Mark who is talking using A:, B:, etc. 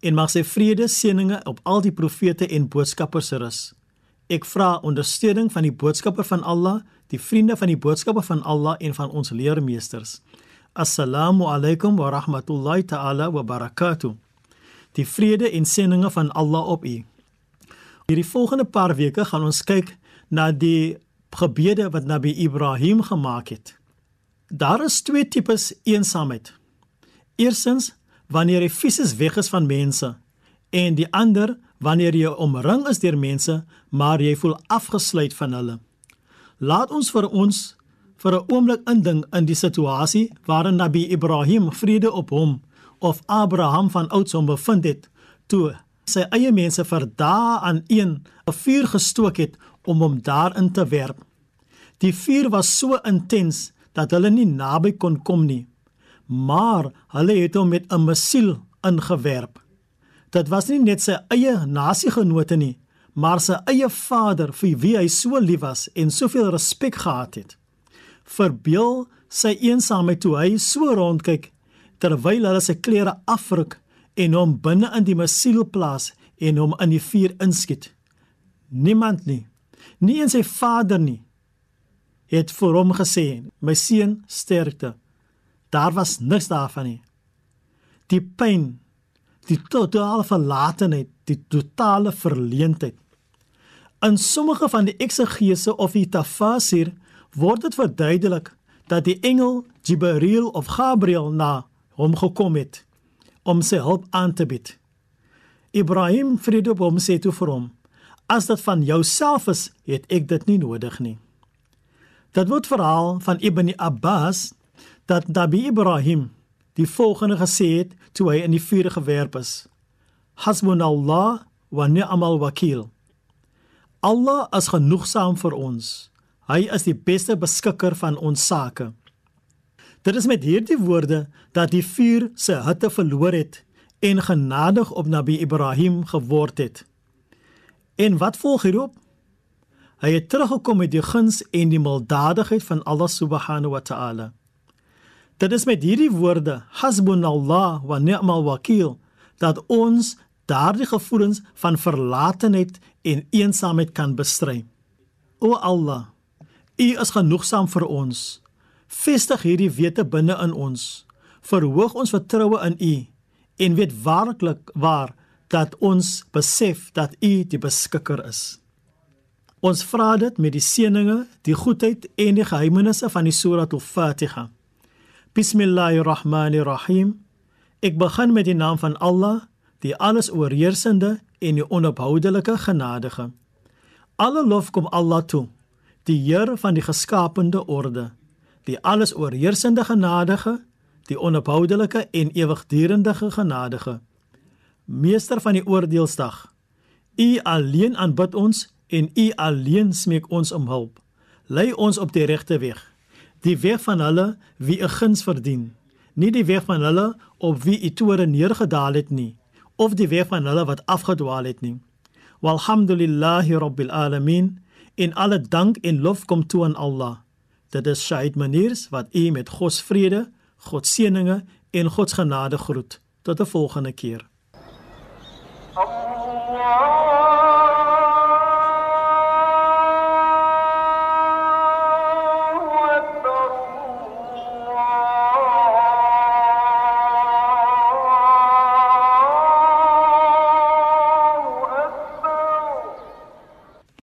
A: en mag sy vrede seëninge op al die profete en boodskappers rus. Ek vra ondersteuning van die boodskapper van Allah, die vriende van die boodskapper van Allah en van ons leermeesters. Assalamu alaykum wa rahmatullahi ta'ala wa barakatuh. Die vrede en seëninge van Allah op u. Hierdie volgende paar weke gaan ons kyk na die gebede wat Nabi Ibrahim gemaak het. Daar is twee tipes eensaamheid. Eerstens wanneer jy fisies weg is van mense en die ander wanneer jy omring is deur mense maar jy voel afgesluit van hulle. Laat ons vir ons vir 'n oomblik indink in die situasie waarin Nabi Ibrahim vrede op hom of Abraham van ouds hom bevind het toe sy eie mense vir dae aan een 'n vuur gestook het om hom daarin te werp. Die vuur was so intens dat hulle nie naby kon kom nie. Maar hulle het hom met 'n missiel ingewerp. Dit was nie net sy eie nasiegenote nie, maar sy eie vader vir wie hy so lief was en soveel respek gehad het. Verbeel sy eensaamheid toe hy so rondkyk terwyl hulle sy klere afruk en hom binne in die missiel plaas en hom in die vuur inskiet. Niemand nie, nie eens sy vader nie, het vir hom gesê: "My seun, sterkte." Daar was niks daarvan nie. Die pyn, die totale verlatenheid, die totale verleentheid. In sommige van die eksegese of die tafsir word dit verduidelik dat die engel Jibril of Gabriel na hom gekom het om sy hulp aan te bied. Ibrahim vrede op hom sê toe vir hom: "As dit van jouself is, het ek dit nie nodig nie." Dit word verhaal van Ibn Abbas dat Nabi Ibrahim die volgende gesê het toe hy in die vuur gewerp is: Hasbunallah wa ni'mal wakeel. Allah is genoegsaam vir ons. Hy is die beste beskikker van ons sake. Dit is met hierdie woorde dat die vuur sy hitte verloor het en genadig op Nabi Ibrahim geword het. En wat volg hierop? Hy het teruggekom met die guns en die milddadigheid van Allah subhanahu wa ta'ala. Dit is met hierdie woorde hasbunallah wa ni'mal wakeel dat ons daardie gevoelens van verlatenheid en eensaamheid kan bestry. O Allah, U is genoegsaam vir ons. Vestig hierdie wete binne in ons. Verhoog ons vertroue in U en weet waarlik waar dat ons besef dat U die beskikker is. Ons vra dit met die seëninge, die goedheid en die geheimenisse van die Surah Al-Fatiha. Bismillahirrahmanirrahim. Ek begin met die naam van Allah, die alles oorheersende en die onophoudelike genadige. Alle lof kom Allah toe, die Heer van die geskapende orde, die alles oorheersende genadige, die onophoudelike en ewigdurende genadige. Meester van die oordeelsdag. U alleen aanbid ons en U alleen smeek ons om hulp. Lei ons op die regte weg, die weg van hulle wie 'n guns verdien, nie die weg van hulle op wie itore neergedaal het nie, of die weg van hulle wat afgedwaal het nie. Walhamdulillahi rabbil alamin. In alle dank en lof kom toe aan Allah. Dit is Said Maniers wat u met God se vrede, God se seëninge en God se genade groet. Tot 'n volgende keer.
B: Allah